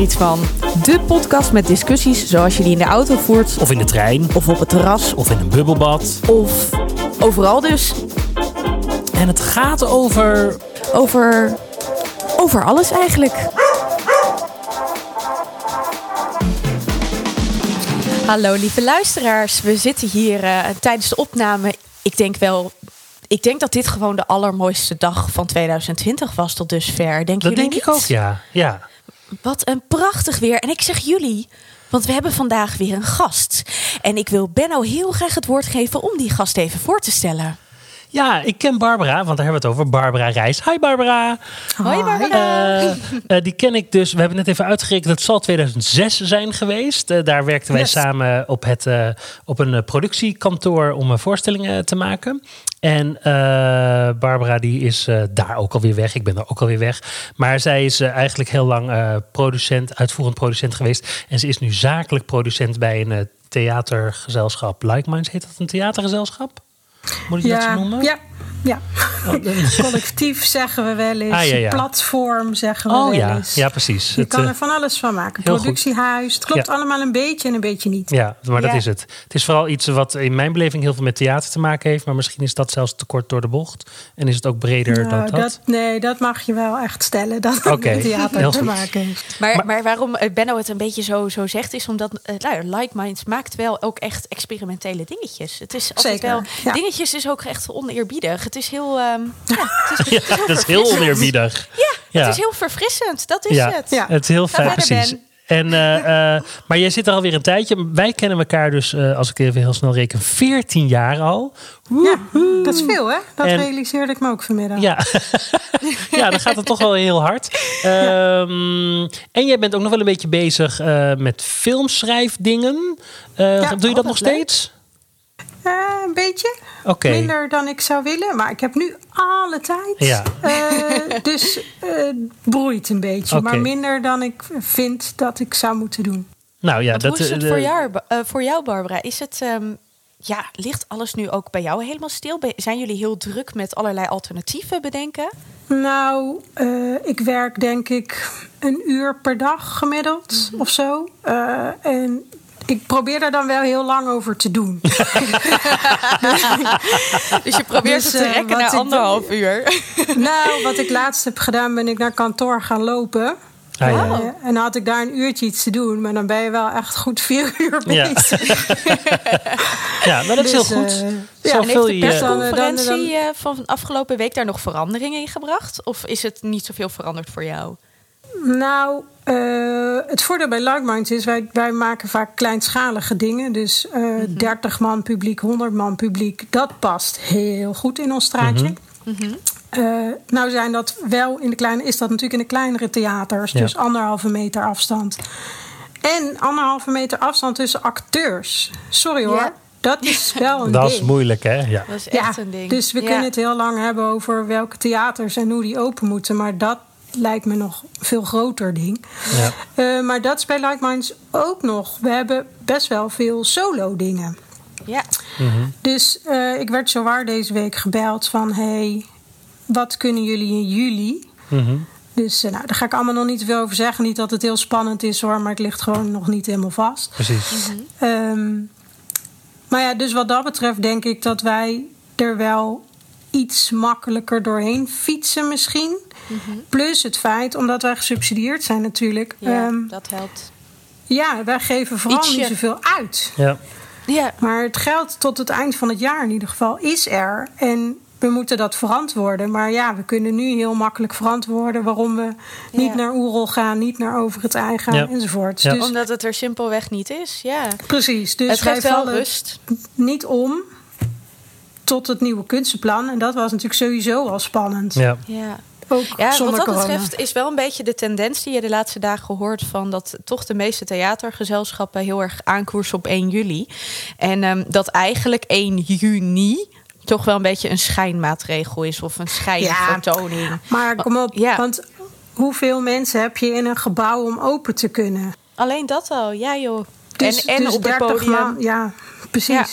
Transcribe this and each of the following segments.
er iets van. De podcast met discussies zoals je die in de auto voert. Of in de trein. Of op het terras. Of in een bubbelbad. Of overal dus. En het gaat over. Over. Over alles eigenlijk. Hallo lieve luisteraars. We zitten hier uh, tijdens de opname. Ik denk wel ik denk dat dit gewoon de allermooiste dag van 2020 was tot dusver. Denk dat denk niet? ik ook, ja. ja. Wat een prachtig weer. En ik zeg jullie, want we hebben vandaag weer een gast. En ik wil Benno heel graag het woord geven om die gast even voor te stellen. Ja, ik ken Barbara, want daar hebben we het over. Barbara Reis. Hi Barbara. Hoi Barbara. Uh, uh, die ken ik dus. We hebben net even uitgerekend. Het zal 2006 zijn geweest. Uh, daar werkten wij yes. samen op, het, op een productiekantoor om voorstellingen te maken. En Barbara die is daar ook alweer weg. Ik ben er ook alweer weg. Maar zij is eigenlijk heel lang producent, uitvoerend producent geweest. En ze is nu zakelijk producent bij een theatergezelschap. Like Minds heet dat een theatergezelschap? Moet ik ja, dat zo noemen? Ja, ja. Oh, collectief zeggen we wel eens. Ah, ja, ja. Platform zeggen we oh, wel ja. eens. Ja, precies. Je het, kan er van alles van maken. Productiehuis. Het klopt ja. allemaal een beetje en een beetje niet. Ja, maar dat is het. Het is vooral iets wat in mijn beleving heel veel met theater te maken heeft. Maar misschien is dat zelfs te kort door de bocht. En is het ook breder nou, dan dat? dat? Nee, dat mag je wel echt stellen. Dat het okay. met theater heel te goed. maken heeft. Maar, maar, maar waarom Benno het een beetje zo, zo zegt, is omdat uh, nou, Like Minds maakt wel ook echt experimentele dingetjes. Het is altijd Zeker, wel. ja. Dingetjes is ook echt oneerbiedig. Het is heel. Um, ja, het is, Ja, het is heel dat is heel verfrissend. oneerbiedig. Ja, het is heel verfrissend. Dat is ja, het. Ja. het is heel fijn, precies. En, uh, uh, maar jij zit er alweer een tijdje. Wij kennen elkaar dus, uh, als ik even heel snel reken, 14 jaar al. Ja, dat is veel hè? Dat En- realiseerde ik me ook vanmiddag. Ja. ja, dan gaat het toch wel heel hard. Ehm, En jij bent ook nog wel een beetje bezig eh, met filmschrijfdingen. Eh, Ja, doe je dat nog leuk. steeds? Eh, een beetje. Minder dan ik zou willen. Maar ik heb nu alle tijd. Ja. Eh, dus eh broeit een beetje. Maar minder dan ik vind dat ik zou moeten doen. Nou ja, Want dat hoe is het voor jou, eh, voor jou, Barbara? Is het, ehm, ja, ligt alles nu ook bij jou helemaal stil? Zijn jullie heel druk met allerlei alternatieven bedenken? Nou, eh, ik werk denk ik een uur per dag gemiddeld Mhm. of zo. Eh, en ik probeer daar dan wel heel lang over te doen. Dus je probeert Dus, het te eh, rekken naar anderhalf uur. nou, wat ik laatst heb gedaan, ben ik naar kantoor gaan lopen. Ah, ja. Wow. Eh, en dan had ik daar een uurtje iets te doen. Maar dan ben je wel echt goed vier uur Ja. bezig. ja, maar dat is Dus, heel goed. eh, Zo ja, En heeft de persconferentie eh, van afgelopen week daar nog veranderingen in gebracht? Of is het niet zoveel veranderd voor jou? Nou, eh, het voordeel bij Like Minds is, wij, wij maken vaak kleinschalige dingen. Dus eh 30 man publiek, 100 man publiek, dat past heel goed in ons straatje. Eh, nou zijn dat wel in de kleine, is dat natuurlijk in de kleinere theaters, Ja. dus anderhalve meter afstand. En anderhalve meter afstand tussen acteurs. Sorry hoor, Ja. dat is wel een Dat ding. is moeilijk, hè? Ja. Dat is Ja, echt een ding. dus we Ja. kunnen het heel lang hebben over welke theaters en hoe die open moeten. Maar dat lijkt me nog een veel groter ding. Ja. Eh, maar dat is bij Like Minds ook nog. We hebben best wel veel solo dingen. Ja. Dus eh, ik werd zowaar deze week gebeld van... hey, wat kunnen jullie in juli? Mhm. Dus eh, nou, daar ga ik allemaal nog niet te veel over zeggen. Niet dat het heel spannend is hoor, maar het ligt gewoon nog niet helemaal vast. Precies. Ehm, maar ja, dus wat dat betreft denk ik dat wij er wel iets makkelijker doorheen fietsen misschien. Plus het feit, omdat wij gesubsidieerd zijn natuurlijk. Ja, ehm, dat helpt. ja, wij geven vooral Ietsje. niet zoveel uit. Ja. Ja, Maar het geld tot het eind van het jaar in ieder geval is er. En we moeten dat verantwoorden. Maar ja, we kunnen nu heel makkelijk verantwoorden waarom we niet Ja. naar Oerol gaan, niet naar over het ei gaan Ja. enzovoort. Ja. Dus omdat het er simpelweg niet is. Ja. precies. Dus het wij geeft wel vallen rust. niet om tot het nieuwe kunstenplan. En dat was natuurlijk sowieso al spannend. Ja. Ja. Ook Ja, zonder wat dat corona. betreft is wel een beetje de tendens die je de laatste dagen hoort van dat toch de meeste theatergezelschappen heel erg aankoersen op 1 juli. En ehm, dat eigenlijk 1 juni toch wel een beetje een schijnmaatregel is of een schijnvertoning. Maar kom op, Ja. want hoeveel mensen heb je in een gebouw om open te kunnen? Alleen dat al, ja joh. Dus, en en dus op het 30 podium. man, ja, precies. Ja.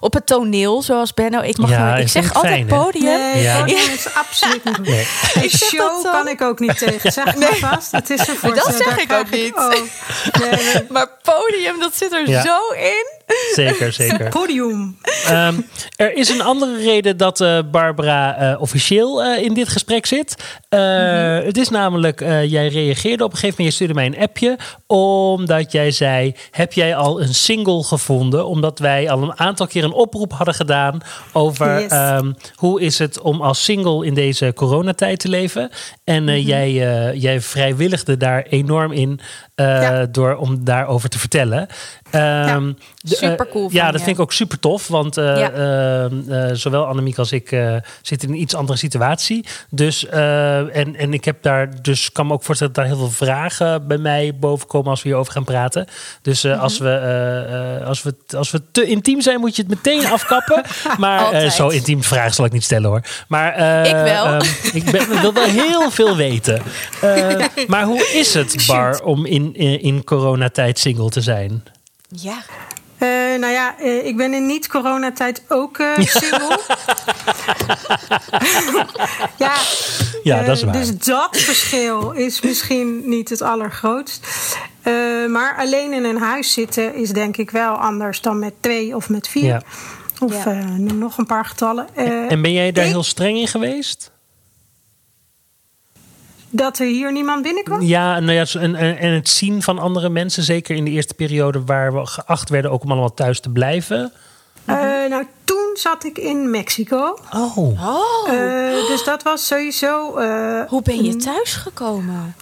Op het toneel, zoals Benno. Ik, mag Ja, ik zeg altijd fijn, podium. Nee, Ja. podium is absoluut niet goed. Nee. Ik show dan. kan ik ook niet tegen. Zeg maar vast. Het is dat zeg ik ook niet. oh. Nee, nee. Maar podium, dat zit er Ja. zo in. Zeker, zeker. Podium. Ehm, er is een andere reden dat eh, Barbara eh, officieel eh, in dit gesprek zit. Eh, Het is namelijk, jij reageerde op een gegeven moment, je stuurde mij een appje, omdat jij zei, heb jij al een single gevonden? Omdat wij al een aantal keer een oproep hadden gedaan over Yes. ehm, hoe is het om als single in deze coronatijd te leven. En eh, jij, jij vrijwilligde daar enorm in Ja. door om daarover te vertellen. Ehm, de- eh, Supercool ja, van dat je. vind ik ook super tof. Want eh, Ja. eh, eh, zowel Annemiek als ik zitten in een iets andere situatie. Dus, en, en ik heb daar, dus kan me ook voorstellen dat daar heel veel vragen bij mij boven komen als we hierover gaan praten. Dus Mhm. als, we, eh, eh, als, we, als we te intiem zijn, moet je het meteen afkappen. Maar zo intiem vragen zal ik niet stellen hoor. Maar Ik wel. ehm, ik ben, wil wel heel veel weten. Maar hoe is het, Bar, om in, in, in coronatijd single te zijn? Ja. Eh, nou ja, eh, ik ben in niet-coronatijd ook eh, single. ja, Ja, dat is waar. Dus dat verschil is misschien niet het allergrootst. Eh, maar alleen in een huis zitten is denk ik wel anders dan met twee of met vier. Ja. Of Ja. eh, nog een paar getallen. Eh, En ben jij daar ik- heel streng in geweest? Dat er hier niemand binnenkwam? Ja, nou ja, en, en, het zien van andere mensen, zeker in de eerste periode waar we geacht werden ook om allemaal thuis te blijven. Eh, nou, toen zat ik in Mexico. Oh, Oh, Eh, dus dat was sowieso eh, hoe ben je thuis gekomen?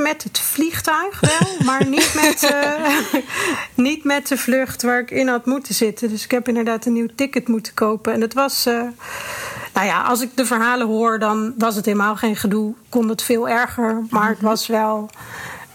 met het vliegtuig wel, maar niet met, eh, niet met de vlucht waar ik in had moeten zitten. Dus ik heb inderdaad een nieuw ticket moeten kopen. En het was, eh, nou ja, als ik de verhalen hoor, dan was het helemaal geen gedoe. Kon het veel erger, maar het was wel,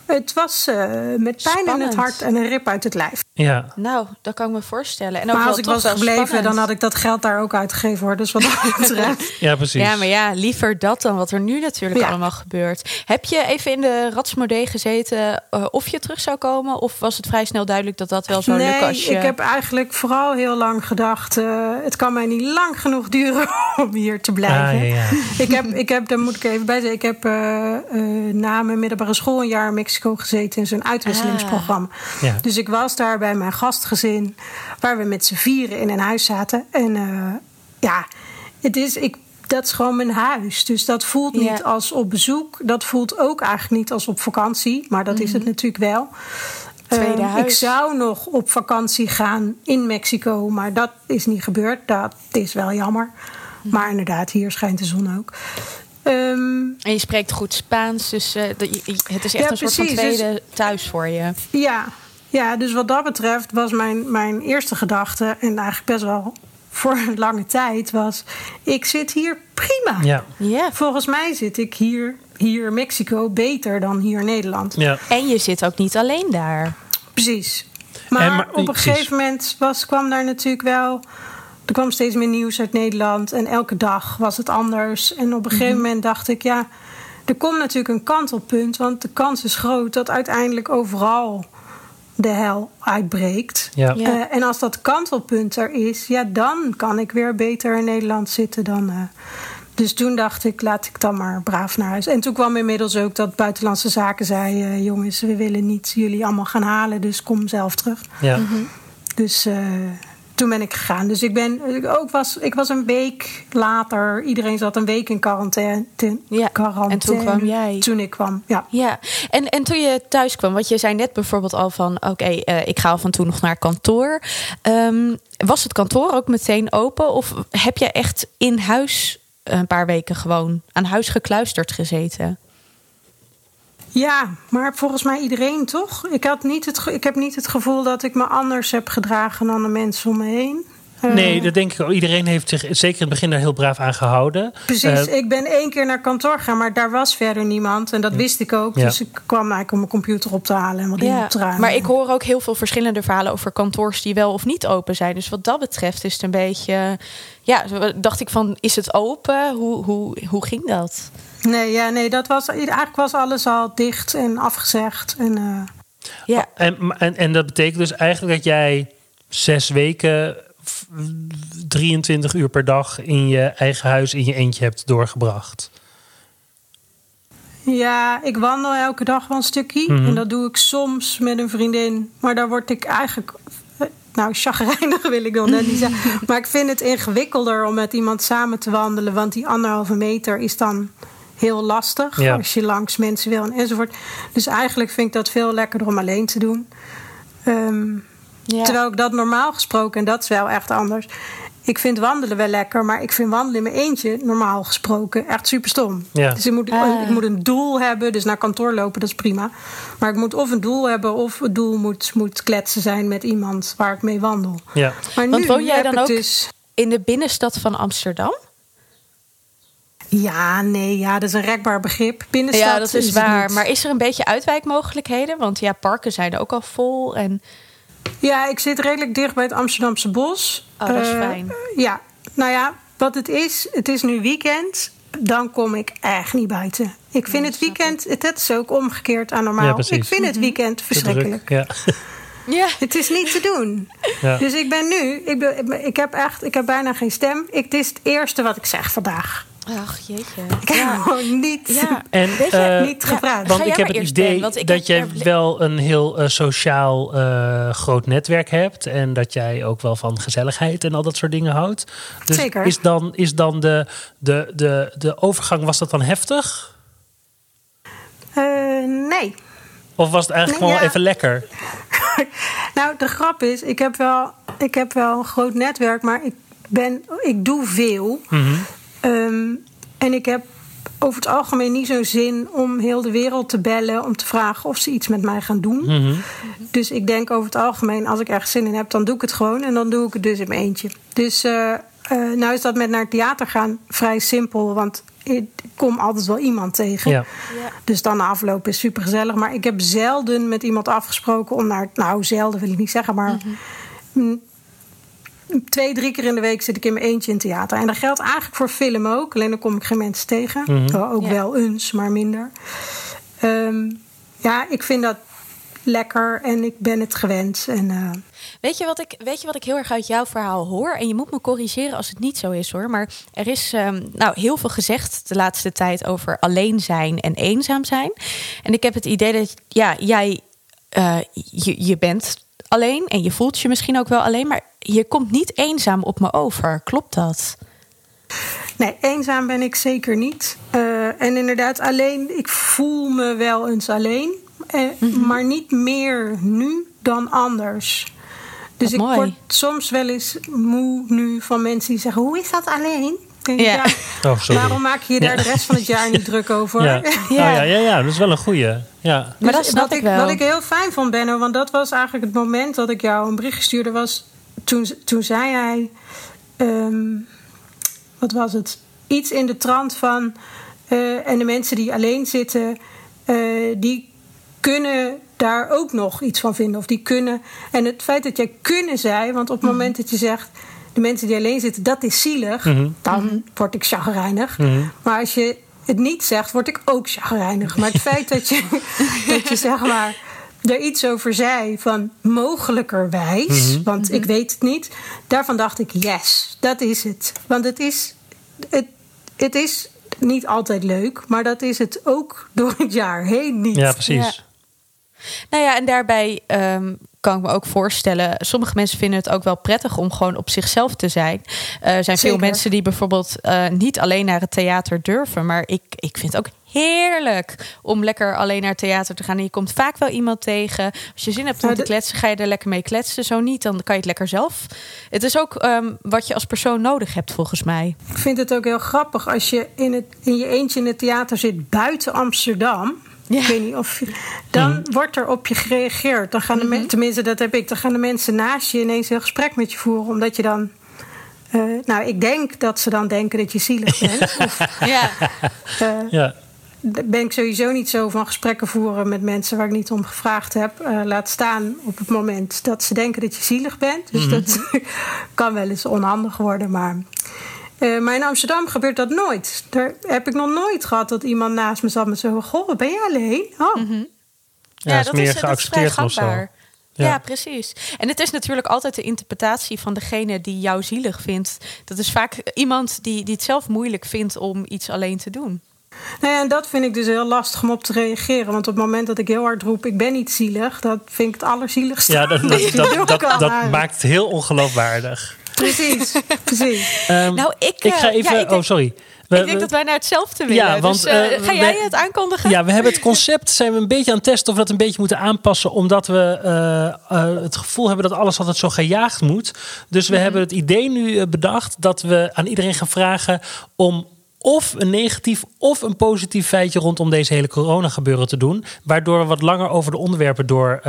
het was eh, met pijn in het hart en een rip uit het lijf. ja. Nou, dat kan ik me voorstellen. En ook Maar als ik was gebleven, spannend. dan had ik dat geld daar ook uitgegeven hoor. Dus wat dat betreft. ja, precies. Ja, maar ja, liever dat dan wat er nu natuurlijk Ja. allemaal gebeurt. Heb je even in de ratsmodee gezeten eh, of je terug zou komen? Of was het vrij snel duidelijk dat dat wel zou nee, lukken als je... ik heb eigenlijk vooral heel lang gedacht... eh, het kan mij niet lang genoeg duren om hier te blijven. Ah, ja, ja. Ik heb, ik heb, daar moet ik even bij zeggen... ik heb eh, eh, na mijn middelbare school een jaar in Mexico gezeten... in zo'n uitwisselingsprogramma. Ja. Dus ik was daar bij mijn gastgezin... waar we met z'n vieren in een huis zaten. En eh, ja, het is... Ik, dat is gewoon mijn huis. Dus dat voelt niet Ja. als op bezoek. Dat voelt ook eigenlijk niet als op vakantie. Maar dat is het natuurlijk wel. Tweede Ehm, huis. Ik zou nog op vakantie gaan in Mexico, maar dat is niet gebeurd. Dat is wel jammer. Maar inderdaad, hier schijnt de zon ook. Ehm, En je spreekt goed Spaans, dus eh, het is echt Ja, een soort van precies, dus- tweede thuis voor je. ja. ja, dus wat dat betreft was mijn, mijn eerste gedachte... en eigenlijk best wel voor een lange tijd was... ik zit hier prima. Ja. Ja. Volgens mij zit ik hier, hier in Mexico beter dan hier in Nederland. Ja. En je zit ook niet alleen daar. Precies. Maar, En maar- op een precies. gegeven moment was, kwam daar natuurlijk wel. Er kwam steeds meer nieuws uit Nederland. En elke dag was het anders. En op een gegeven moment dacht ik, ja, er komt natuurlijk een kantelpunt. Want de kans is groot dat uiteindelijk overal de hel uitbreekt. Ja. Ja. Eh, en als dat kantelpunt er is, ja, dan kan ik weer beter in Nederland zitten dan. eh, dus toen dacht ik, laat ik dan maar braaf naar huis. En toen kwam inmiddels ook dat Buitenlandse Zaken zei: eh, jongens, we willen niet jullie allemaal gaan halen, dus kom zelf terug. Ja. Dus eh, toen ben ik gegaan. Dus ik ben ook was, ik was een week later. Iedereen zat een week in quarantaine. Ja, quarantaine en toen kwam jij. Toen ik kwam, ja. Ja, en, en toen je thuis kwam, want je zei net bijvoorbeeld al van... oké, eh, ik ga af en toe nog naar kantoor. Ehm, was het kantoor ook meteen open? Of heb je echt in huis een paar weken gewoon aan huis gekluisterd gezeten? Ja, maar volgens mij iedereen toch? Ik, had niet het, ik heb niet het gevoel dat ik me anders heb gedragen dan de mensen om me heen. Eh, Nee, dat denk ik ook. Iedereen heeft zich zeker in het begin daar heel braaf aan gehouden. Precies, Eh, ik ben één keer naar kantoor gegaan, maar daar was verder niemand. En dat wist ik ook. Ja. Dus ik kwam eigenlijk om mijn computer op te halen en wat dingen op te ruimen. maar ik hoor ook heel veel verschillende verhalen over kantoors die wel of niet open zijn. Dus wat dat betreft is het een beetje. Ja, dacht ik van, is het open? Hoe, hoe, hoe ging dat? Nee, ja, nee, dat was, eigenlijk was alles al dicht en afgezegd. En, eh, Ja, En, en, en dat betekent dus eigenlijk dat jij zes weken 23 uur per dag in je eigen huis in je eentje hebt doorgebracht? Ja, ik wandel elke dag wel een stukje. Mhm. En dat doe ik soms met een vriendin. Maar daar word ik eigenlijk... eh, Nou, chagrijnig wil ik nog net niet zeggen. Maar ik vind het ingewikkelder om met iemand samen te wandelen. Want die anderhalve meter is dan heel lastig. Ja. Als je langs mensen wil en enzovoort. Dus eigenlijk vind ik dat veel lekkerder om alleen te doen. Ehm, Ja. Terwijl ik dat normaal gesproken, en dat is wel echt anders. Ik vind wandelen wel lekker, maar ik vind wandelen in mijn eentje normaal gesproken echt super stom. Ja. Dus ik moet, Ah. ik moet een doel hebben, dus naar kantoor lopen, dat is prima. Maar ik moet of een doel hebben, of het doel moet, moet kletsen zijn met iemand waar ik mee wandel. Ja. Maar Want nu woon jij heb dan ook dus. in de binnenstad van Amsterdam? Ja, nee, ja, dat is een rekbaar begrip. Binnenstad ja, dat is waar. niet. Maar is er een beetje uitwijkmogelijkheden? Want ja, parken zijn ook al vol. En Ja, ik zit redelijk dicht bij het Amsterdamse bos. Oh, dat is Eh, fijn. Ja, nou ja, wat het is, het is nu weekend. Dan kom ik echt niet buiten. Ik vind het weekend, het, het is ook omgekeerd aan normaal. Ja, ik vind het weekend Te verschrikkelijk. Ja. ja, Het is niet te doen. Ja. Dus ik ben nu, ik, ben, ik heb echt, ik heb bijna geen stem. Ik, het is het eerste wat ik zeg vandaag. Ach jeetje. Ik heb Ja. gewoon niet, Ja. En, Weet je, eh, niet Ja. gevraagd. Want ik heb het idee Ben, want ik dat jij er- wel een heel eh, sociaal eh, groot netwerk hebt. En dat jij ook wel van gezelligheid en al dat soort dingen houdt. Dus Zeker. Is dan, is dan de, de, de, de overgang, was dat dan heftig? Eh, nee. Of was het eigenlijk Nee, gewoon ja. even lekker? Nou, de grap is, ik heb wel, ik heb wel een groot netwerk, maar ik, ben, ik doe veel. Mhm. Ehm, en ik heb over het algemeen niet zo'n zin om heel de wereld te bellen om te vragen of ze iets met mij gaan doen. Mhm. Dus ik denk over het algemeen, als ik ergens zin in heb, dan doe ik het gewoon. En dan doe ik het dus in mijn eentje. Dus eh, eh, nou is dat met naar het theater gaan vrij simpel. Want ik kom altijd wel iemand tegen. Ja. Dus dan de afloop is super gezellig. Maar ik heb zelden met iemand afgesproken om naar. Nou, zelden wil ik niet zeggen, maar. mm, Twee, drie keer in de week zit ik in mijn eentje in theater. En dat geldt eigenlijk voor film ook. Alleen dan kom ik geen mensen tegen. Mhm. Ook Ja. wel eens, maar minder. Ehm, ja, ik vind dat lekker en ik ben het gewend. En, eh, Weet je, wat ik, weet je wat ik heel erg uit jouw verhaal hoor? En je moet me corrigeren als het niet zo is hoor. Maar er is ehm, nou, heel veel gezegd de laatste tijd over alleen zijn en eenzaam zijn. En ik heb het idee dat ja, jij eh, je, je bent alleen en je voelt je misschien ook wel alleen. Maar je komt niet eenzaam op me over. Klopt dat? Nee, eenzaam ben ik zeker niet. Eh, en inderdaad, alleen, ik voel me wel eens alleen. Eh, Mhm. Maar niet meer nu dan anders. Dus Wat ik mooi. word soms wel eens moe nu van mensen die zeggen: Hoe is dat alleen? Denk ik, Ja. ja. Oh, sorry. Waarom maak je je daar de rest van het jaar niet druk over? Ja. Ja. Oh, ja, ja, ja, dat is wel een goeie. Ja. Maar dat Dus snap wat ik wel. Wat ik heel fijn vond, Benno, want dat was eigenlijk het moment dat ik jou een bericht stuurde, was toen, toen zei hij, ehm, wat was het? Iets in de trant van, eh, en de mensen die alleen zitten, eh, die kunnen daar ook nog iets van vinden. Of die kunnen, en het feit dat jij kunnen zei, want op het moment dat je zegt, de mensen die alleen zitten, dat is zielig, Mhm. dan word ik chagrijnig. Mhm. Maar als je het niet zegt, word ik ook chagrijnig. Maar het feit dat je, dat je zeg maar er iets over zei van mogelijkerwijs, want ik weet het niet, daarvan dacht ik yes, dat is het. Want het is, het, het is niet altijd leuk, maar dat is het ook door het jaar heen niet. ja, precies. Ja. Nou ja, en daarbij ehm, kan ik me ook voorstellen, sommige mensen vinden het ook wel prettig om gewoon op zichzelf te zijn. Eh, er zijn veel mensen die bijvoorbeeld eh, niet alleen naar het theater durven, maar ik, ik vind het ook heerlijk om lekker alleen naar het theater te gaan. En je komt vaak wel iemand tegen. Als je zin hebt om Nou, te kletsen, ga je er lekker mee kletsen. Zo niet, dan kan je het lekker zelf. Het is ook ehm, wat je als persoon nodig hebt, volgens mij. Ik vind het ook heel grappig als je in, het, in je eentje in het theater zit buiten Amsterdam. Ja. Ik weet niet of. Dan wordt er op je gereageerd. Dan gaan de men- tenminste, dat heb ik. Dan gaan de mensen naast je ineens een gesprek met je voeren. Omdat je dan. eh, nou, ik denk dat ze dan denken dat je zielig bent. of Ja, eh, Ja. ben ik sowieso niet zo van gesprekken voeren met mensen waar ik niet om gevraagd heb. eh, laat staan op het moment dat ze denken dat je zielig bent. Dus dat kan wel eens onhandig worden. Maar, eh, maar in Amsterdam gebeurt dat nooit. Daar heb ik nog nooit gehad dat iemand naast me zat met zo... Goh, ben je alleen? Oh. Ja, is meer dat is vrij geaccepteerd of zo. gangbaar. Ja. precies. En het is natuurlijk altijd de interpretatie van degene die jou zielig vindt. Dat is vaak iemand die, die het zelf moeilijk vindt om iets alleen te doen. Nou ja, en dat vind ik dus heel lastig om op te reageren. Want op het moment dat ik heel hard roep, ik ben niet zielig, dat vind ik het allerzieligste. Ja, dat, dat, dat, dat, maakt het heel ongeloofwaardig. Precies, precies. Um, nou, ik, ik ga eh, even. Ja, oh, sorry. ik denk dat wij naar hetzelfde willen. Ja, want, dus, uh, ga jij het aankondigen? Ja, we hebben het concept zijn we een beetje aan het testen of we dat een beetje moeten aanpassen, omdat we uh, het gevoel hebben dat alles altijd zo gejaagd moet. Dus we mhm. hebben het idee nu bedacht dat we aan iedereen gaan vragen om of een negatief of een positief feitje rondom deze hele corona gebeuren te doen, waardoor we wat langer over de onderwerpen door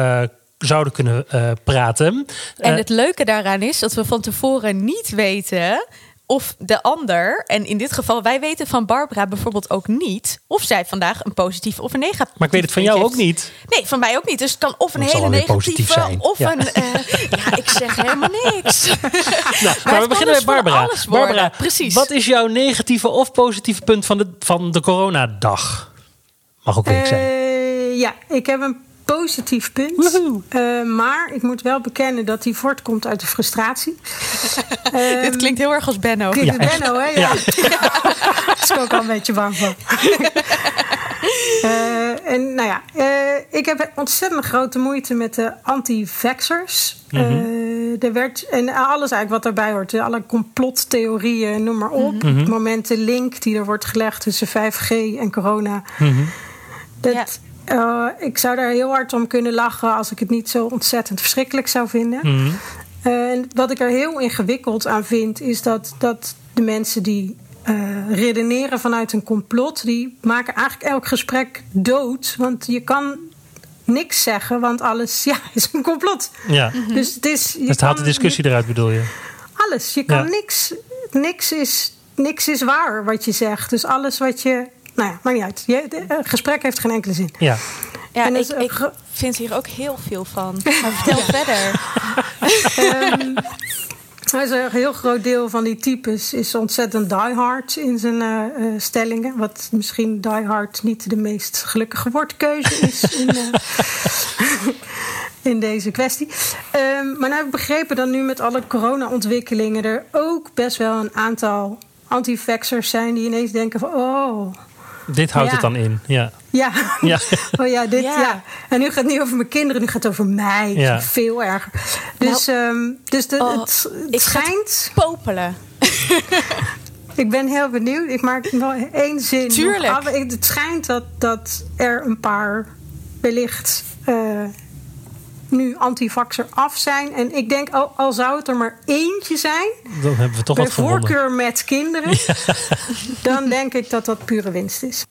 zouden kunnen uh, praten. En het leuke daaraan is dat we van tevoren niet weten of de ander, en in dit geval, wij weten van Barbara bijvoorbeeld ook niet of zij vandaag een positief of een negatief. Maar ik weet het van jou ook niet. Nee, van mij ook niet. Dus het kan of een hele negatieve of een. Uh, ja, ik zeg helemaal niks. nou, maar, we beginnen bij Barbara. Barbara, precies. Wat is jouw negatieve of positieve punt van de, van de coronadag? Mag ook week zijn. Uh, ja, ik heb een positief punt. Uh, maar ik moet wel bekennen dat die voortkomt uit de frustratie. um, Dit klinkt heel erg als Benno. Klinkt ja, Benno, hè? Ja. ja. Daar is ik ook al een beetje bang van. uh, en nou ja, uh, ik heb ontzettend grote moeite met de anti-vaxxers. Mm -hmm. er werd, en alles eigenlijk wat daarbij hoort. Alle complottheorieën, noem maar op. Mm -hmm. moment de link die er wordt gelegd tussen 5G en corona. Mm -hmm. Dat, uh, ik zou daar heel hard om kunnen lachen als ik het niet zo ontzettend verschrikkelijk zou vinden. Mm. Uh, wat ik er heel ingewikkeld aan vind, is dat, dat de mensen die uh, redeneren vanuit een complot, die maken eigenlijk elk gesprek dood. Want je kan niks zeggen, want alles ja, is een complot. Ja. Mm -hmm. Dus het is. Je het haalt de discussie eruit, bedoel je? Alles. Je kan ja. niks. Niks is, niks is waar wat je zegt. Dus alles wat je nou ja, maakt niet uit. Je, het gesprek heeft geen enkele zin. Ja. Ja, ik, ik, vind hier ook heel veel van. Maar vertel verder. um, een heel groot deel van die types is ontzettend diehard in zijn uh, uh, stellingen. Wat misschien diehard niet de meest gelukkige woordkeuze is in, uh, in deze kwestie. Um, maar nou heb ik begrepen dat nu met alle corona-ontwikkelingen er ook best wel een aantal anti-vaxxers zijn die ineens denken van... oh, dit houdt het dan in, ja. Ja. ja. Oh ja, dit, ja. En nu gaat het niet over mijn kinderen, nu gaat het over mij. Ja. Veel erger. Dus, nou, um, dus de, oh, het, het schijnt... popelen. ik ben heel benieuwd. Ik maak wel één zin. Tuurlijk. Af. Het schijnt dat, dat er een paar wellicht... Uh, nu antivaxer af zijn. En ik denk, al, al, zou het er maar eentje zijn... Dan hebben we toch wat voorkeur met kinderen... dan denk ik dat dat pure winst is.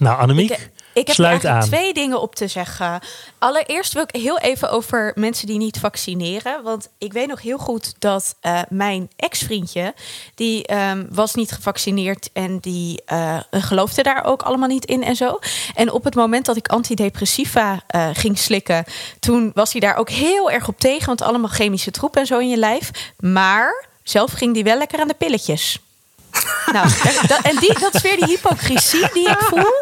Nou, Annemiek... Ik heb Sluit eigenlijk aan. twee dingen op te zeggen. Allereerst wil ik heel even over mensen die niet vaccineren. Want ik weet nog heel goed dat uh, mijn ex-vriendje... die um, was niet gevaccineerd en die uh, geloofde daar ook allemaal niet in en zo. En op het moment dat ik antidepressiva uh, ging slikken... toen was hij daar ook heel erg op tegen. Want allemaal chemische troep en zo in je lijf. Maar zelf ging hij wel lekker aan de pilletjes. Nou, dat, en die, dat is weer die hypocrisie die ik voel.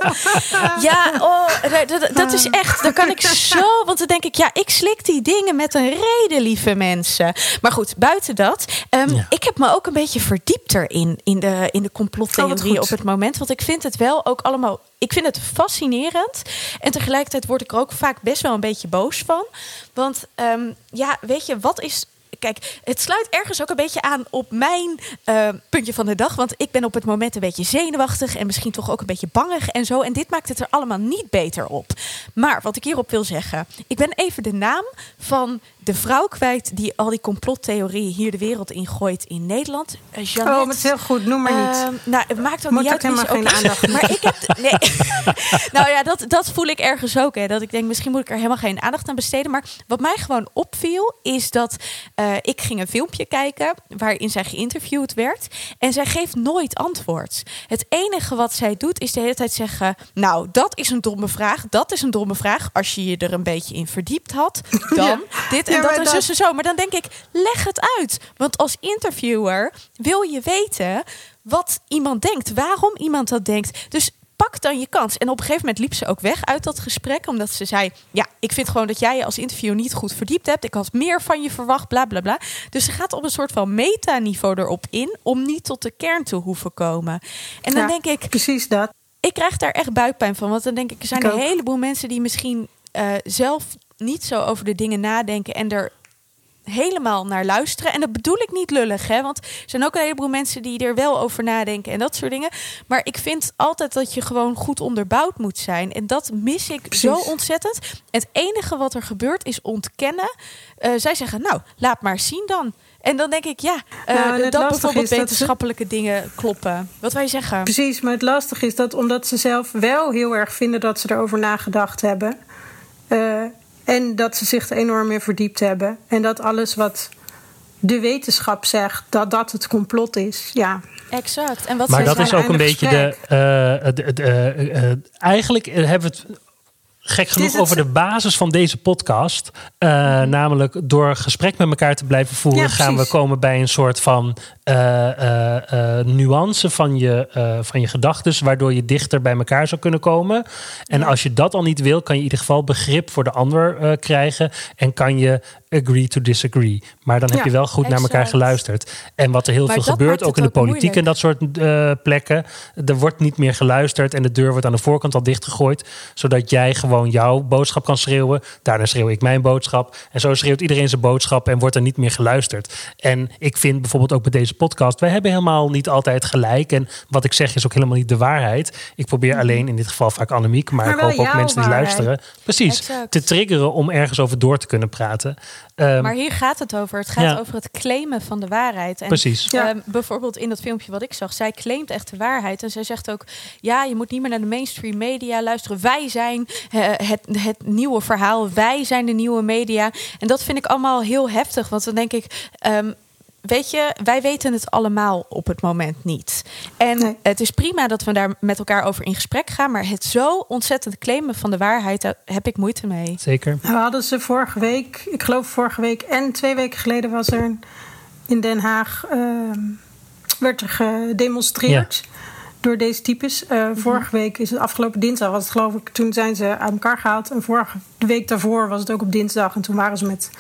Ja, oh, dat, dat, is echt, dan kan ik zo, want dan denk ik, ja, ik slik die dingen met een reden, lieve mensen. Maar goed, buiten dat, um, ik heb me ook een beetje verdiept erin, in de, in de complottheorie oh, op het moment. Want ik vind het wel ook allemaal, ik vind het fascinerend. En tegelijkertijd word ik er ook vaak best wel een beetje boos van. Want um, ja, weet je, wat is kijk, het sluit ergens ook een beetje aan op mijn uh, puntje van de dag. Want ik ben op het moment een beetje zenuwachtig en misschien toch ook een beetje bangig en zo. En dit maakt het er allemaal niet beter op. Maar wat ik hierop wil zeggen, ik ben even de naam van de vrouw kwijt die al die complottheorieën hier de wereld in gooit in Nederland. Uh, Jeannette, oh, maar het is heel goed, noem maar niet. Uh, nou, het maakt ook niet uit. helemaal geen aandacht. Maar ik heb, nee. nou ja, dat, dat voel ik ergens ook. Hè, dat ik denk, misschien moet ik er helemaal geen aandacht aan besteden. Maar wat mij gewoon opviel, is dat uh, ik ging een filmpje kijken waarin zij geïnterviewd werd. En zij geeft nooit antwoord. Het enige wat zij doet, is de hele tijd zeggen: Nou, dat is een domme vraag. Dat is een domme vraag. Als je je er een beetje in verdiept had, dan ja. dit en dat en zo, zo. Maar dan denk ik, leg het uit. Want als interviewer wil je weten wat iemand denkt, waarom iemand dat denkt. Dus pak dan je kans. En op een gegeven moment liep ze ook weg uit dat gesprek. Omdat ze zei: Ja, ik vind gewoon dat jij je als interview niet goed verdiept hebt. Ik had meer van je verwacht, bla bla bla. Dus ze gaat op een soort van metaniveau erop in. om niet tot de kern te hoeven komen. En dan denk ik. Precies dat. Ik krijg daar echt buikpijn van. Want dan denk ik, er zijn een heleboel mensen die misschien uh, zelf niet zo over de dingen nadenken. en er helemaal naar luisteren. En dat bedoel ik niet lullig, hè? Want er zijn ook een heleboel mensen die er wel over nadenken en dat soort dingen. Maar ik vind altijd dat je gewoon goed onderbouwd moet zijn. En dat mis ik zo ontzettend. Het enige wat er gebeurt is ontkennen. Uh, zij zeggen, nou, laat maar zien dan. En dan denk ik, ja, uh, nou, dat bijvoorbeeld wetenschappelijke dingen kloppen. Wat wij zeggen? Precies, maar het lastige is dat omdat ze zelf wel heel erg vinden dat ze erover nagedacht hebben. Uh, en dat ze zich er enorm in verdiept hebben. En dat alles wat de wetenschap zegt, dat dat het complot is. Ja. Exact. En wat maar dat is ook een beetje de. Uh, de, de uh, eigenlijk hebben we het gek genoeg over de basis van deze podcast. Uh, namelijk door gesprek met elkaar te blijven voeren, gaan we komen bij een soort van uh, nuance van je, van je gedachten, waardoor je dichter bij elkaar zou kunnen komen. En als je dat al niet wil, kan je in ieder geval begrip voor de ander krijgen en kan je agree to disagree. Maar dan heb je wel goed naar elkaar geluisterd. En wat er heel veel gebeurt, ook in de politiek en dat soort plekken, er wordt niet meer geluisterd en de deur wordt aan de voorkant al dichtgegooid, zodat jij gewoon jouw boodschap kan schreeuwen. Daarna schreeuw ik mijn boodschap. En zo schreeuwt iedereen zijn boodschap en wordt er niet meer geluisterd. En ik vind bijvoorbeeld ook met deze podcast. Wij hebben helemaal niet altijd gelijk. En wat ik zeg is ook helemaal niet de waarheid. Ik probeer mhm. alleen in dit geval vaak Annemiek, maar, ik hoop ook mensen die luisteren. Precies, te triggeren om ergens over door te kunnen praten. Ehm, maar hier gaat het over. Het gaat over het claimen van de waarheid. En, Precies. Ehm, bijvoorbeeld in dat filmpje wat ik zag, zij claimt echt de waarheid. En zij zegt ook: ja, je moet niet meer naar de mainstream media luisteren. Wij zijn het, het nieuwe verhaal. Wij zijn de nieuwe media. En dat vind ik allemaal heel heftig. Want dan denk ik. Um, weet je, wij weten het allemaal op het moment niet. En het is prima dat we daar met elkaar over in gesprek gaan, maar het zo ontzettend claimen van de waarheid, daar heb ik moeite mee. Zeker. Nou, we hadden ze vorige week, ik geloof vorige week en twee weken geleden was er in Den Haag, uh, werd er gedemonstreerd. Door deze types. Uh, Vorige week is het afgelopen dinsdag, was het geloof ik, toen zijn ze uit elkaar gehaald. En vorige de week daarvoor was het ook op dinsdag. En toen waren ze met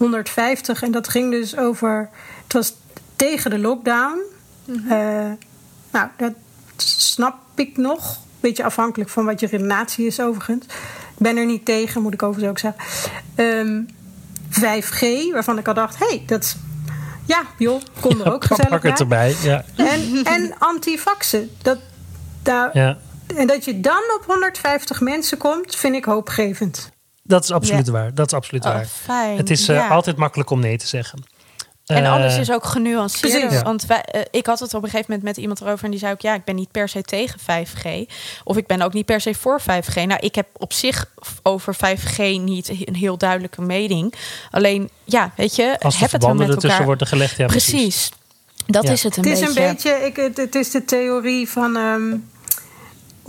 150. En dat ging dus over het was tegen de lockdown. Mm nou, dat snap ik nog. Beetje afhankelijk van wat je relatie is, overigens. Ik ben er niet tegen, moet ik overigens ook zeggen. Um, ehm, 5G, waarvan ik al dacht: hé, hey, dat ja, joh, kon er ook gezellig pak het erbij, ja. En, en antivaxen. Dat, daar, ja. En dat je dan op 150 mensen komt, vind ik hoopgevend. Dat is absoluut waar. Dat is absoluut oh, waar. Fijn. Het is uh, altijd makkelijk om nee te zeggen. En eh, alles is ook genuanceerd. Want wij, uh, ik had het op een gegeven moment met iemand erover en die zei ook: ja, ik ben niet per se tegen 5G. Of ik ben ook niet per se voor 5G. Nou, ik heb op zich over 5G niet een heel duidelijke mening. Alleen, ja, weet je, Als heb het wel met elkaar. worden gelegd, ja, precies. precies. Dat is het een beetje. Het is een beetje, ik, het, het is de theorie van. Um,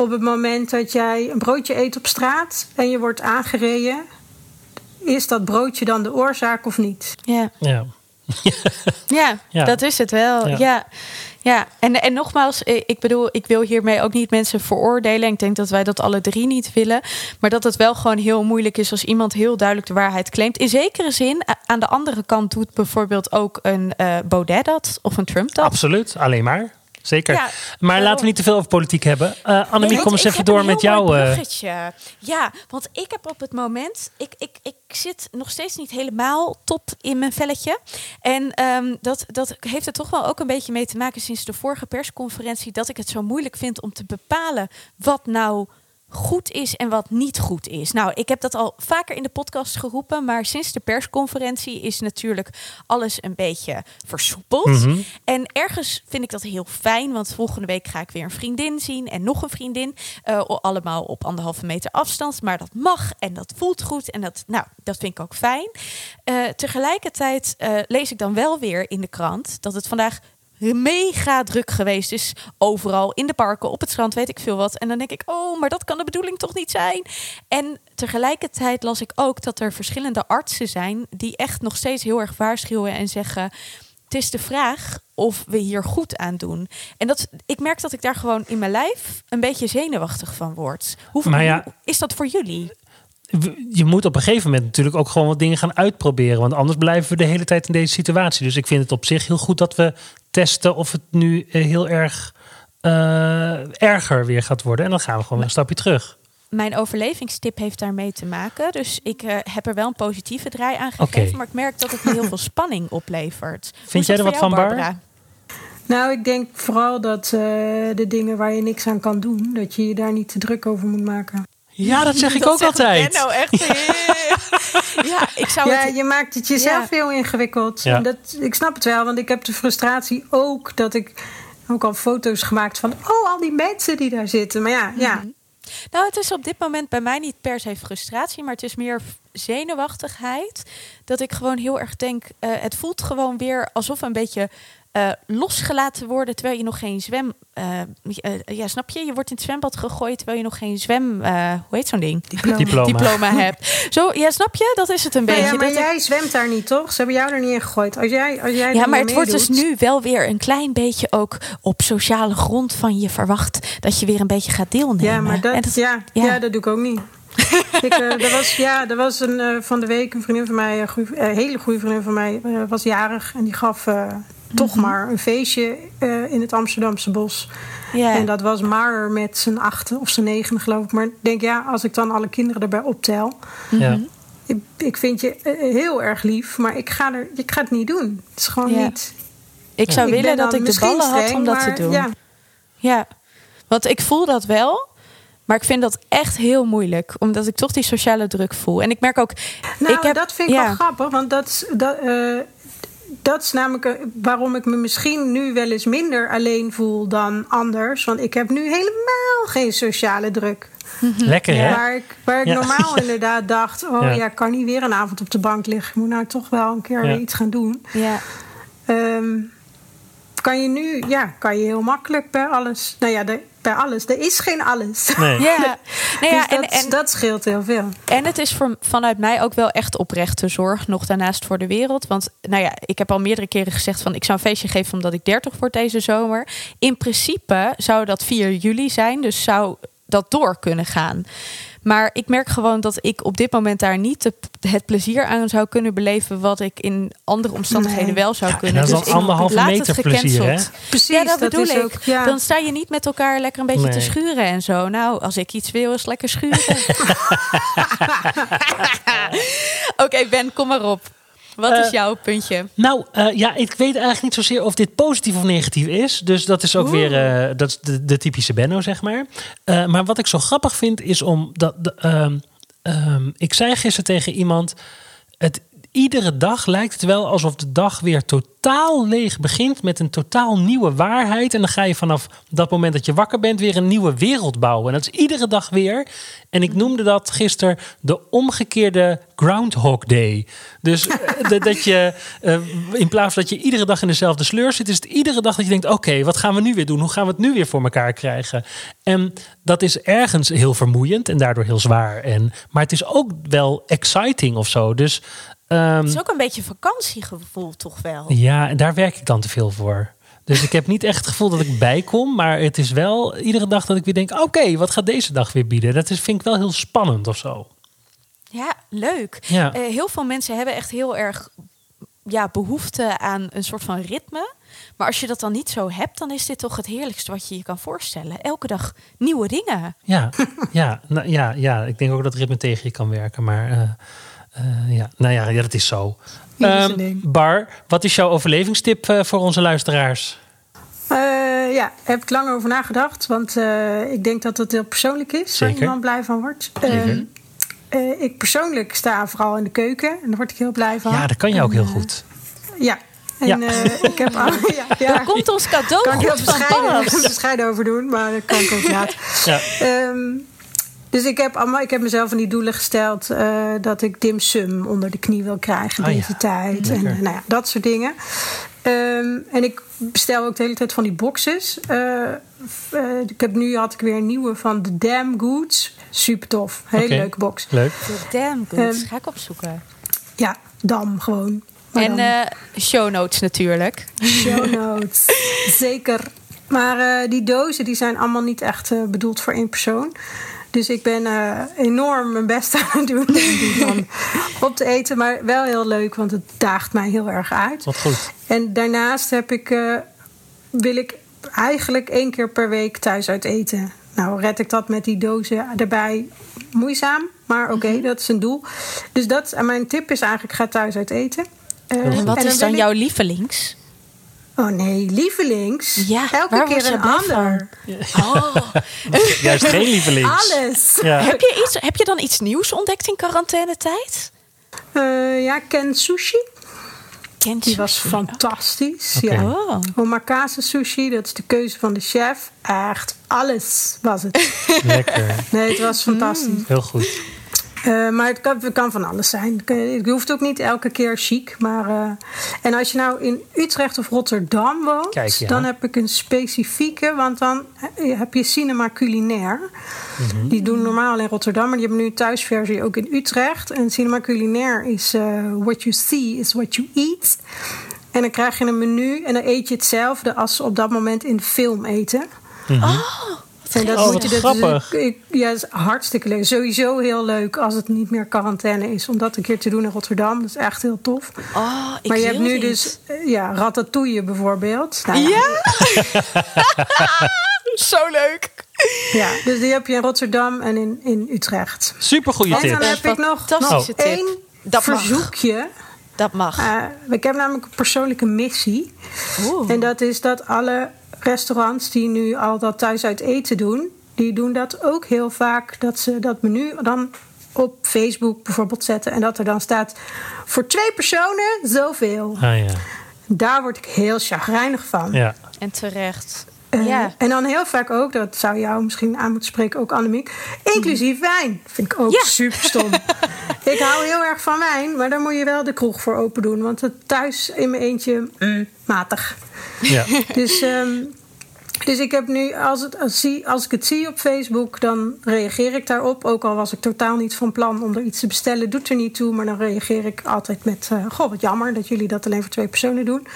op het moment dat jij een broodje eet op straat en je wordt aangereden, is dat broodje dan de oorzaak of niet? Ja. ja. ja, ja, dat is het wel. Ja. ja. En, en nogmaals, ik bedoel, ik wil hiermee ook niet mensen veroordelen. Ik denk dat wij dat alle drie niet willen. Maar dat het wel gewoon heel moeilijk is als iemand heel duidelijk de waarheid claimt. In zekere zin, aan de andere kant doet bijvoorbeeld ook een uh, Baudet dat of een Trump dat. Absoluut, alleen maar. Zeker. maar laten we niet te veel over politiek hebben. Uh, Annemiek, kom eens even door met jou. Uh... Ja, want ik heb op het moment. Ik, ik, ik zit nog steeds niet helemaal top in mijn velletje. En um, dat, dat heeft er toch wel ook een beetje mee te maken sinds de vorige persconferentie. Dat ik het zo moeilijk vind om te bepalen wat nou goed is en wat niet goed is. Nou, ik heb dat al vaker in de podcast geroepen, maar sinds de persconferentie is natuurlijk alles een beetje versoepeld. Mhm. En ergens vind ik dat heel fijn, want volgende week ga ik weer een vriendin zien en nog een vriendin. Uh, allemaal op anderhalve meter afstand, maar dat mag en dat voelt goed en dat, nou, dat vind ik ook fijn. Uh, tegelijkertijd uh, lees ik dan wel weer in de krant dat het vandaag mega druk geweest is. Overal in de parken, op het strand, weet ik veel wat. En dan denk ik, oh, maar dat kan de bedoeling toch niet zijn? En tegelijkertijd las ik ook dat er verschillende artsen zijn die echt nog steeds heel erg waarschuwen en zeggen het is de vraag of we hier goed aan doen. En dat, ik merk dat ik daar gewoon in mijn lijf een beetje zenuwachtig van word. Hoe, Maar ja- hoe is dat voor jullie? je moet op een gegeven moment natuurlijk ook gewoon wat dingen gaan uitproberen. Want anders blijven we de hele tijd in deze situatie. Dus ik vind het op zich heel goed dat we testen of het nu eh, heel erg eh, erger weer gaat worden. En dan gaan we gewoon weer een stapje terug. Mijn overlevingstip heeft daarmee te maken. Dus ik eh, heb er wel een positieve draai aan gegeven. Oké. Maar ik merk dat het me heel veel spanning oplevert. Is jij er wat jou, van, Bar? Barbara? Nou, ik denk vooral dat eh, de dingen waar je niks aan kan doen, dat je je daar niet te druk over moet maken. Ja, dat zeg ik ook altijd. Benno echt heel- ja, ik zou Ja, het... je maakt het jezelf Ja. heel ingewikkeld. Ja. En Dat, ik snap het wel, want ik heb de frustratie ook dat ik ook al foto's gemaakt van, oh, al die mensen die daar zitten. Maar ja, ja. Nou, het is op dit moment bij mij niet per se frustratie, maar het is meer zenuwachtigheid. Dat ik gewoon heel erg denk, eh, het voelt gewoon weer alsof een beetje eh, losgelaten worden terwijl je nog geen zwem. eh, eh, ja, snap je? Je wordt in het zwembad gegooid terwijl je nog geen zwem. eh, hoe heet zo'n ding? Diploma. Diploma hebt. Zo, ja, snap je? Dat is het een beetje. ja, maar Dat ik- jij zwemt daar niet, toch? Ze hebben jou er niet in gegooid. Als jij, als jij Ja, maar het wordt dus nu wel weer een klein beetje ook op sociale grond van je verwacht dat je weer een beetje gaat deelnemen. Ja, maar dat, En dat- ja, ja. ja. dat doe ik ook niet. ik, er was, ja, er was een, eh, van de week een vriendin van mij, een goeie- hele goede vriendin van mij, was jarig. En die gaf eh, toch Mhm. maar een feestje eh, in het Amsterdamse bos. ja. En dat was maar met z'n achten of z'n negen, geloof ik. Maar ik denk, ja, als ik dan alle kinderen erbij optel. Ja. Ik, ik vind je eh, heel erg lief, maar ik ga, er, ik ga het niet doen. Het is gewoon niet. ik zou Ik willen dat ik de ballen had om dat maar te doen. Ja, Ja, want ik voel dat wel. Maar ik vind dat echt heel moeilijk. Omdat ik toch die sociale druk voel. En ik merk ook... Nou, ik heb, dat vind ik ja. wel grappig, want dat, is- dat, eh, dat is namelijk eh, waarom ik me misschien nu wel eens minder alleen voel dan anders. Want ik heb nu helemaal geen sociale druk. Lekker, hè? Waar ik, waar ik Ja. normaal inderdaad dacht: oh Ja. ja. ik kan niet weer een avond op de bank liggen. Ik moet nou toch wel een keer Ja. weer iets gaan doen. Ja. Ehm, kan je nu, ja, kan je heel makkelijk bij alles. Nou ja, de, bij alles. Er is geen alles. Nee. Ja, nou ja dus en, dat, en, dat scheelt heel veel. en het is voor, vanuit mij ook wel echt oprechte zorg. Nog daarnaast voor de wereld. Want nou ja, ik heb al meerdere keren gezegd van ik zou een feestje geven omdat ik 30 word deze zomer. In principe zou dat 4 juli zijn. Dus zou dat door kunnen gaan. Maar ik merk gewoon dat ik op dit moment daar niet de- het plezier aan zou kunnen beleven. wat ik in andere omstandigheden Nee. wel zou Ja, kunnen. dat is Dus anderhalve laat meter het plezier, hè? gecanceld. Precies, Ja, dat, bedoel is ik. ook- ja. Dan sta je niet met elkaar lekker een beetje te schuren en zo. Nou, als ik iets wil, is lekker schuren. Oké, Ben, kom maar op. Wat is Eh, jouw puntje? Nou, eh, ja, ik weet eigenlijk niet zozeer of dit positief of negatief is. Dus dat is ook weer eh, dat is de, de typische Benno, zeg maar. Maar wat ik zo grappig vind, is om... Dat, de, ehm, ehm, ik zei gisteren tegen iemand... Het, iedere dag lijkt het wel alsof de dag weer totaal leeg begint... met een totaal nieuwe waarheid. En dan ga je vanaf dat moment dat je wakker bent... weer een nieuwe wereld bouwen. En dat is iedere dag weer. En ik noemde dat gisteren de omgekeerde Groundhog Day. Dus eh, dat- je eh, in plaats van dat je iedere dag in dezelfde sleur zit, is het iedere dag dat je denkt: oké, wat gaan we nu weer doen? Hoe gaan we het nu weer voor elkaar krijgen? En dat is ergens heel vermoeiend en daardoor heel zwaar. En, maar het is ook wel exciting of zo. Dus Het is ook een beetje vakantiegevoel, toch wel? ja, en daar werk ik dan te veel voor. Dus ik heb niet echt het gevoel dat ik bijkom. Maar het is wel iedere dag dat ik weer denk: oké, wat gaat deze dag weer bieden? Dat is, vind ik wel heel spannend of zo. Ja, leuk. Ja. Eh, heel veel mensen hebben echt heel erg ja, behoefte aan een soort van ritme. Maar als je dat dan niet zo hebt, dan is dit toch het heerlijkste wat je je kan voorstellen. Elke dag nieuwe dingen. Ja, ja, nou, ja, ja, ik denk ook dat ritme tegen je kan werken. Maar eh, eh, ja, nou ja, ja, dat is zo. Ehm. Bar, wat is jouw overlevingstip eh, voor onze luisteraars? Eh, ja, heb ik lang over nagedacht. Want eh, ik denk dat het heel persoonlijk is. Waar iemand blij van wordt. Ehm, eh, ik persoonlijk sta vooral in de keuken. En daar word ik heel blij van. Ja, dat kan je ook heel goed. Ja. En Ja. eh, ik heb... ja, ja, Daar komt ons cadeau kan ik heel goed van bescheiden, bescheiden over doen. Maar dat kan ik ook laat. Ja. Ehm, dus ik heb, allemaal, ik heb mezelf van die doelen gesteld eh, dat ik dim sum onder de knie wil krijgen Ah, ja. deze tijd. En Lekker. nou ja, dat soort dingen. Ehm, en ik bestel ook de hele tijd van die boxes. Eh, eh, ik heb nu had ik weer een nieuwe van The Damn Goods. Super tof. Hele leuke box. Leuk. Damn good. Ehm, Ga ik opzoeken. Ja, Dam gewoon. Maar en dan- eh, show notes natuurlijk. Show notes. Zeker. Maar eh, die dozen die zijn allemaal niet echt bedoeld voor één persoon. Dus ik ben eh, enorm mijn best aan het doen om op te eten. Maar wel heel leuk, want het daagt mij heel erg uit. Wat goed. En daarnaast heb ik, eh, wil ik eigenlijk één keer per week thuis uit eten. Nou, red ik dat met die dozen erbij moeizaam. Maar oké, dat is een doel. Dus dat, en mijn tip is eigenlijk: ga thuis uit eten. Eh, En wat is dan ik- jouw lievelings? Oh nee, lievelings. Ja, Elke waar keer een ander. Oh. Juist geen lievelings. Alles. Ja. heb, je iets, heb je dan iets nieuws ontdekt in quarantainetijd? Eh, ja, Ken Sushi. Kent Die was sushi? fantastisch. Oké. Ja. Oh. Omakase sushi, dat is de keuze van de chef. Echt alles was het. Lekker. Nee, het was fantastisch. Heel goed. Eh, maar het kan, het kan van alles zijn. Je hoeft ook niet elke keer chic. Maar, eh, en als je nou in Utrecht of Rotterdam woont, Kijk, ja. dan heb ik een specifieke. Want dan heb je Cinema Culinair. Mhm. Die doen normaal in Rotterdam, maar die hebben nu een thuisversie ook in Utrecht. En Cinema Culinair is eh, what you see is what you eat. En dan krijg je een menu en dan eet je hetzelfde als ze op dat moment in film eten. En dat Oh, moet je dus- grappig. ik- ja, dat is hartstikke leuk. Sowieso heel leuk als het niet meer quarantaine is. Om dat een keer te doen in Rotterdam. Dat is echt heel tof. Oh, ik maar je hebt nu niet. dus eh, ja, ratatouille bijvoorbeeld. Nou ja, Ja? Zo leuk. ja, dus die heb je in Rotterdam en in, in Utrecht. Super goede En dan tip. heb ik nog, nog tip. één Dat mag. verzoekje. Dat mag. Eh, ik heb namelijk een persoonlijke missie. Oeh. En dat is dat alle restaurants die nu al dat thuis uit eten doen, die doen dat ook heel vaak. Dat ze dat menu dan op Facebook bijvoorbeeld zetten. En dat er dan staat voor twee personen zoveel. Ah ja. Daar word ik heel chagrijnig van. ja. En terecht. Eh, ja. En dan heel vaak ook, dat zou jou misschien aan moeten spreken, ook Annemiek. Inclusief wijn. Vind ik ook Ja. super stom. ik hou heel erg van wijn, maar daar moet je wel de kroeg voor open doen. Want het thuis in mijn eentje, mm, matig. ja. Dus, ehm, dus ik heb nu, als, het, als, zie, als ik het zie op Facebook, dan reageer ik daarop. Ook al was ik totaal niet van plan om er iets te bestellen, doet er niet toe. Maar dan reageer ik altijd met: eh, Goh, wat jammer dat jullie dat alleen voor twee personen doen.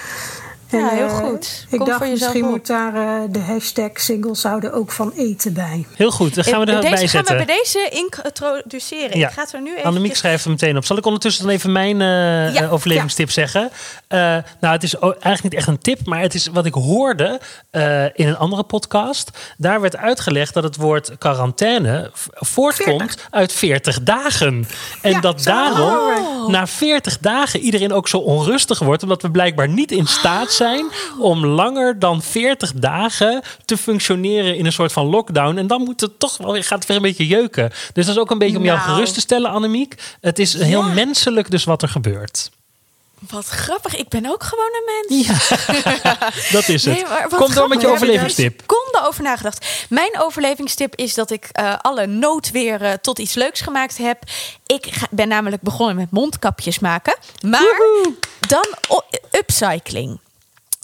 Ja, heel eh, goed. Ik Kom dacht voor jezelf misschien op. moet daar eh, de hashtag single zouden ook van eten bij. Heel goed. Dan gaan we Deze erbij gaan zetten. we bij deze introduceren. Ja. Ik ga het er nu even. Annemiek schrijft er meteen op. Zal ik ondertussen dan even mijn eh, Ja, eh, overlevingstip zeggen? Eh, nou, het is eigenlijk niet echt een tip, maar het is wat ik hoorde eh, in een andere podcast. Daar werd uitgelegd dat het woord quarantaine voortkomt 40. uit 40 dagen. En Ja, dat daarom Oh. na 40 dagen iedereen ook zo onrustig wordt, omdat we blijkbaar niet in staat zijn om langer dan 40 dagen te functioneren in een soort van lockdown. En dan moet het toch wel weer, gaat het weer een beetje jeuken. Dus dat is ook een beetje om jou Nou. gerust te stellen, Annemiek. Het is heel menselijk dus wat er gebeurt. Wat grappig. Ik ben ook gewoon een mens. Ja, dat is het. Nee, Kom door met je overlevingstip. hebben er seconden over nagedacht. Mijn overlevingstip is dat ik eh, alle noodweer tot iets leuks gemaakt heb. Ik ga- ben namelijk begonnen met mondkapjes maken. Maar dan upcycling.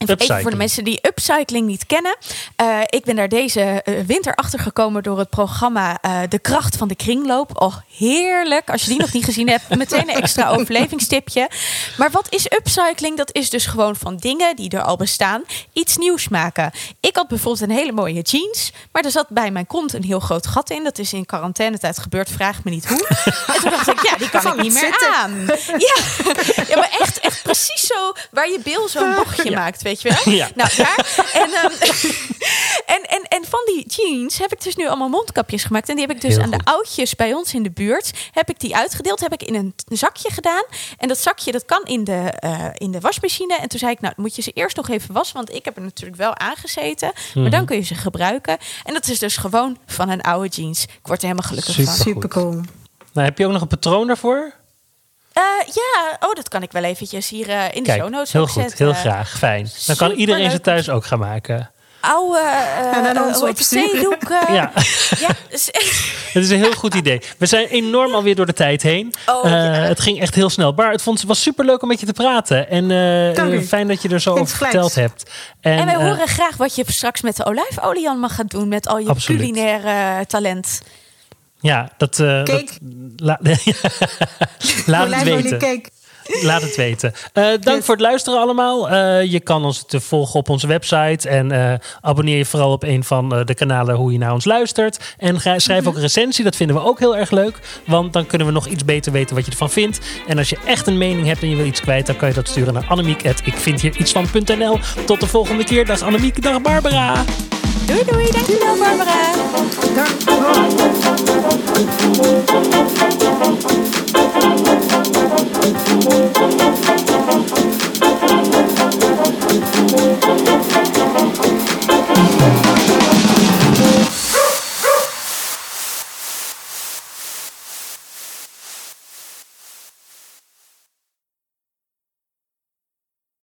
Even voor de mensen die upcycling niet kennen. Eh, ik ben daar deze eh, winter achter gekomen door het programma eh, De Kracht van de Kringloop. Oh, heerlijk. Als je die nog niet gezien hebt, meteen een extra overlevingstipje. Maar wat is upcycling? Dat is dus gewoon van dingen die er al bestaan iets nieuws maken. Ik had bijvoorbeeld een hele mooie jeans, maar er zat bij mijn kont een heel groot gat in. Dat is in quarantainetijd gebeurd, vraag me niet hoe. En toen dacht ik, ja, die kan ik niet meer zitten. aan. Ja. ja, maar echt, echt precies zo waar je bil zo'n bochtje maakt, weet je wel? Ja. Nou, daar. En, ehm, en, en, en van die jeans heb ik dus nu allemaal mondkapjes gemaakt. En die heb ik dus Heel aan de oudjes bij ons in de buurt. Heb ik die uitgedeeld. Heb ik in een zakje gedaan. En dat zakje dat kan in de, eh, in de wasmachine. En toen zei ik, nou moet je ze eerst nog even wassen. Want ik heb er natuurlijk wel aangezeten. Maar dan kun je ze gebruiken. En dat is dus gewoon van een oude jeans. Ik word er helemaal gelukkig Super. van. Super cool. Nou, heb je ook nog een patroon daarvoor? Eh, ja, oh, dat kan ik wel eventjes hier eh, in de Kijk, show notes heel goed. zetten. Heel graag. Fijn. Dan kan iedereen ze thuis ook gaan maken. Oude, eh eh, het, opsturen. zeedoeken. Ja. ja Het is een heel goed idee. We zijn enorm alweer door de tijd heen. Oh, Eh, ja. Het ging echt heel snel. Bar, het vond, was super leuk om met je te praten. En fijn dat je er zo over verteld hebt. En, En wij horen graag wat je straks met de olijfolie allemaal gaat doen. Met al je Absoluut. culinaire talent. Ja, dat, eh, Cake. dat la- laat het weten. cake. Laat het weten. Uh, dank voor het luisteren allemaal. Uh, je kan ons te volgen op onze website. En uh, abonneer je vooral op een van de kanalen hoe je naar ons luistert. En schrijf ook een recensie. Dat vinden we ook heel erg leuk. Want dan kunnen we nog iets beter weten wat je ervan vindt. En als je echt een mening hebt en je wil iets kwijt, dan kan je dat sturen naar Annemiek. Ik vind hier iets van.nl. Tot de volgende keer. Dag Annemiek, dag Barbara. Doei doei, dankjewel Barbara. Dankjewel.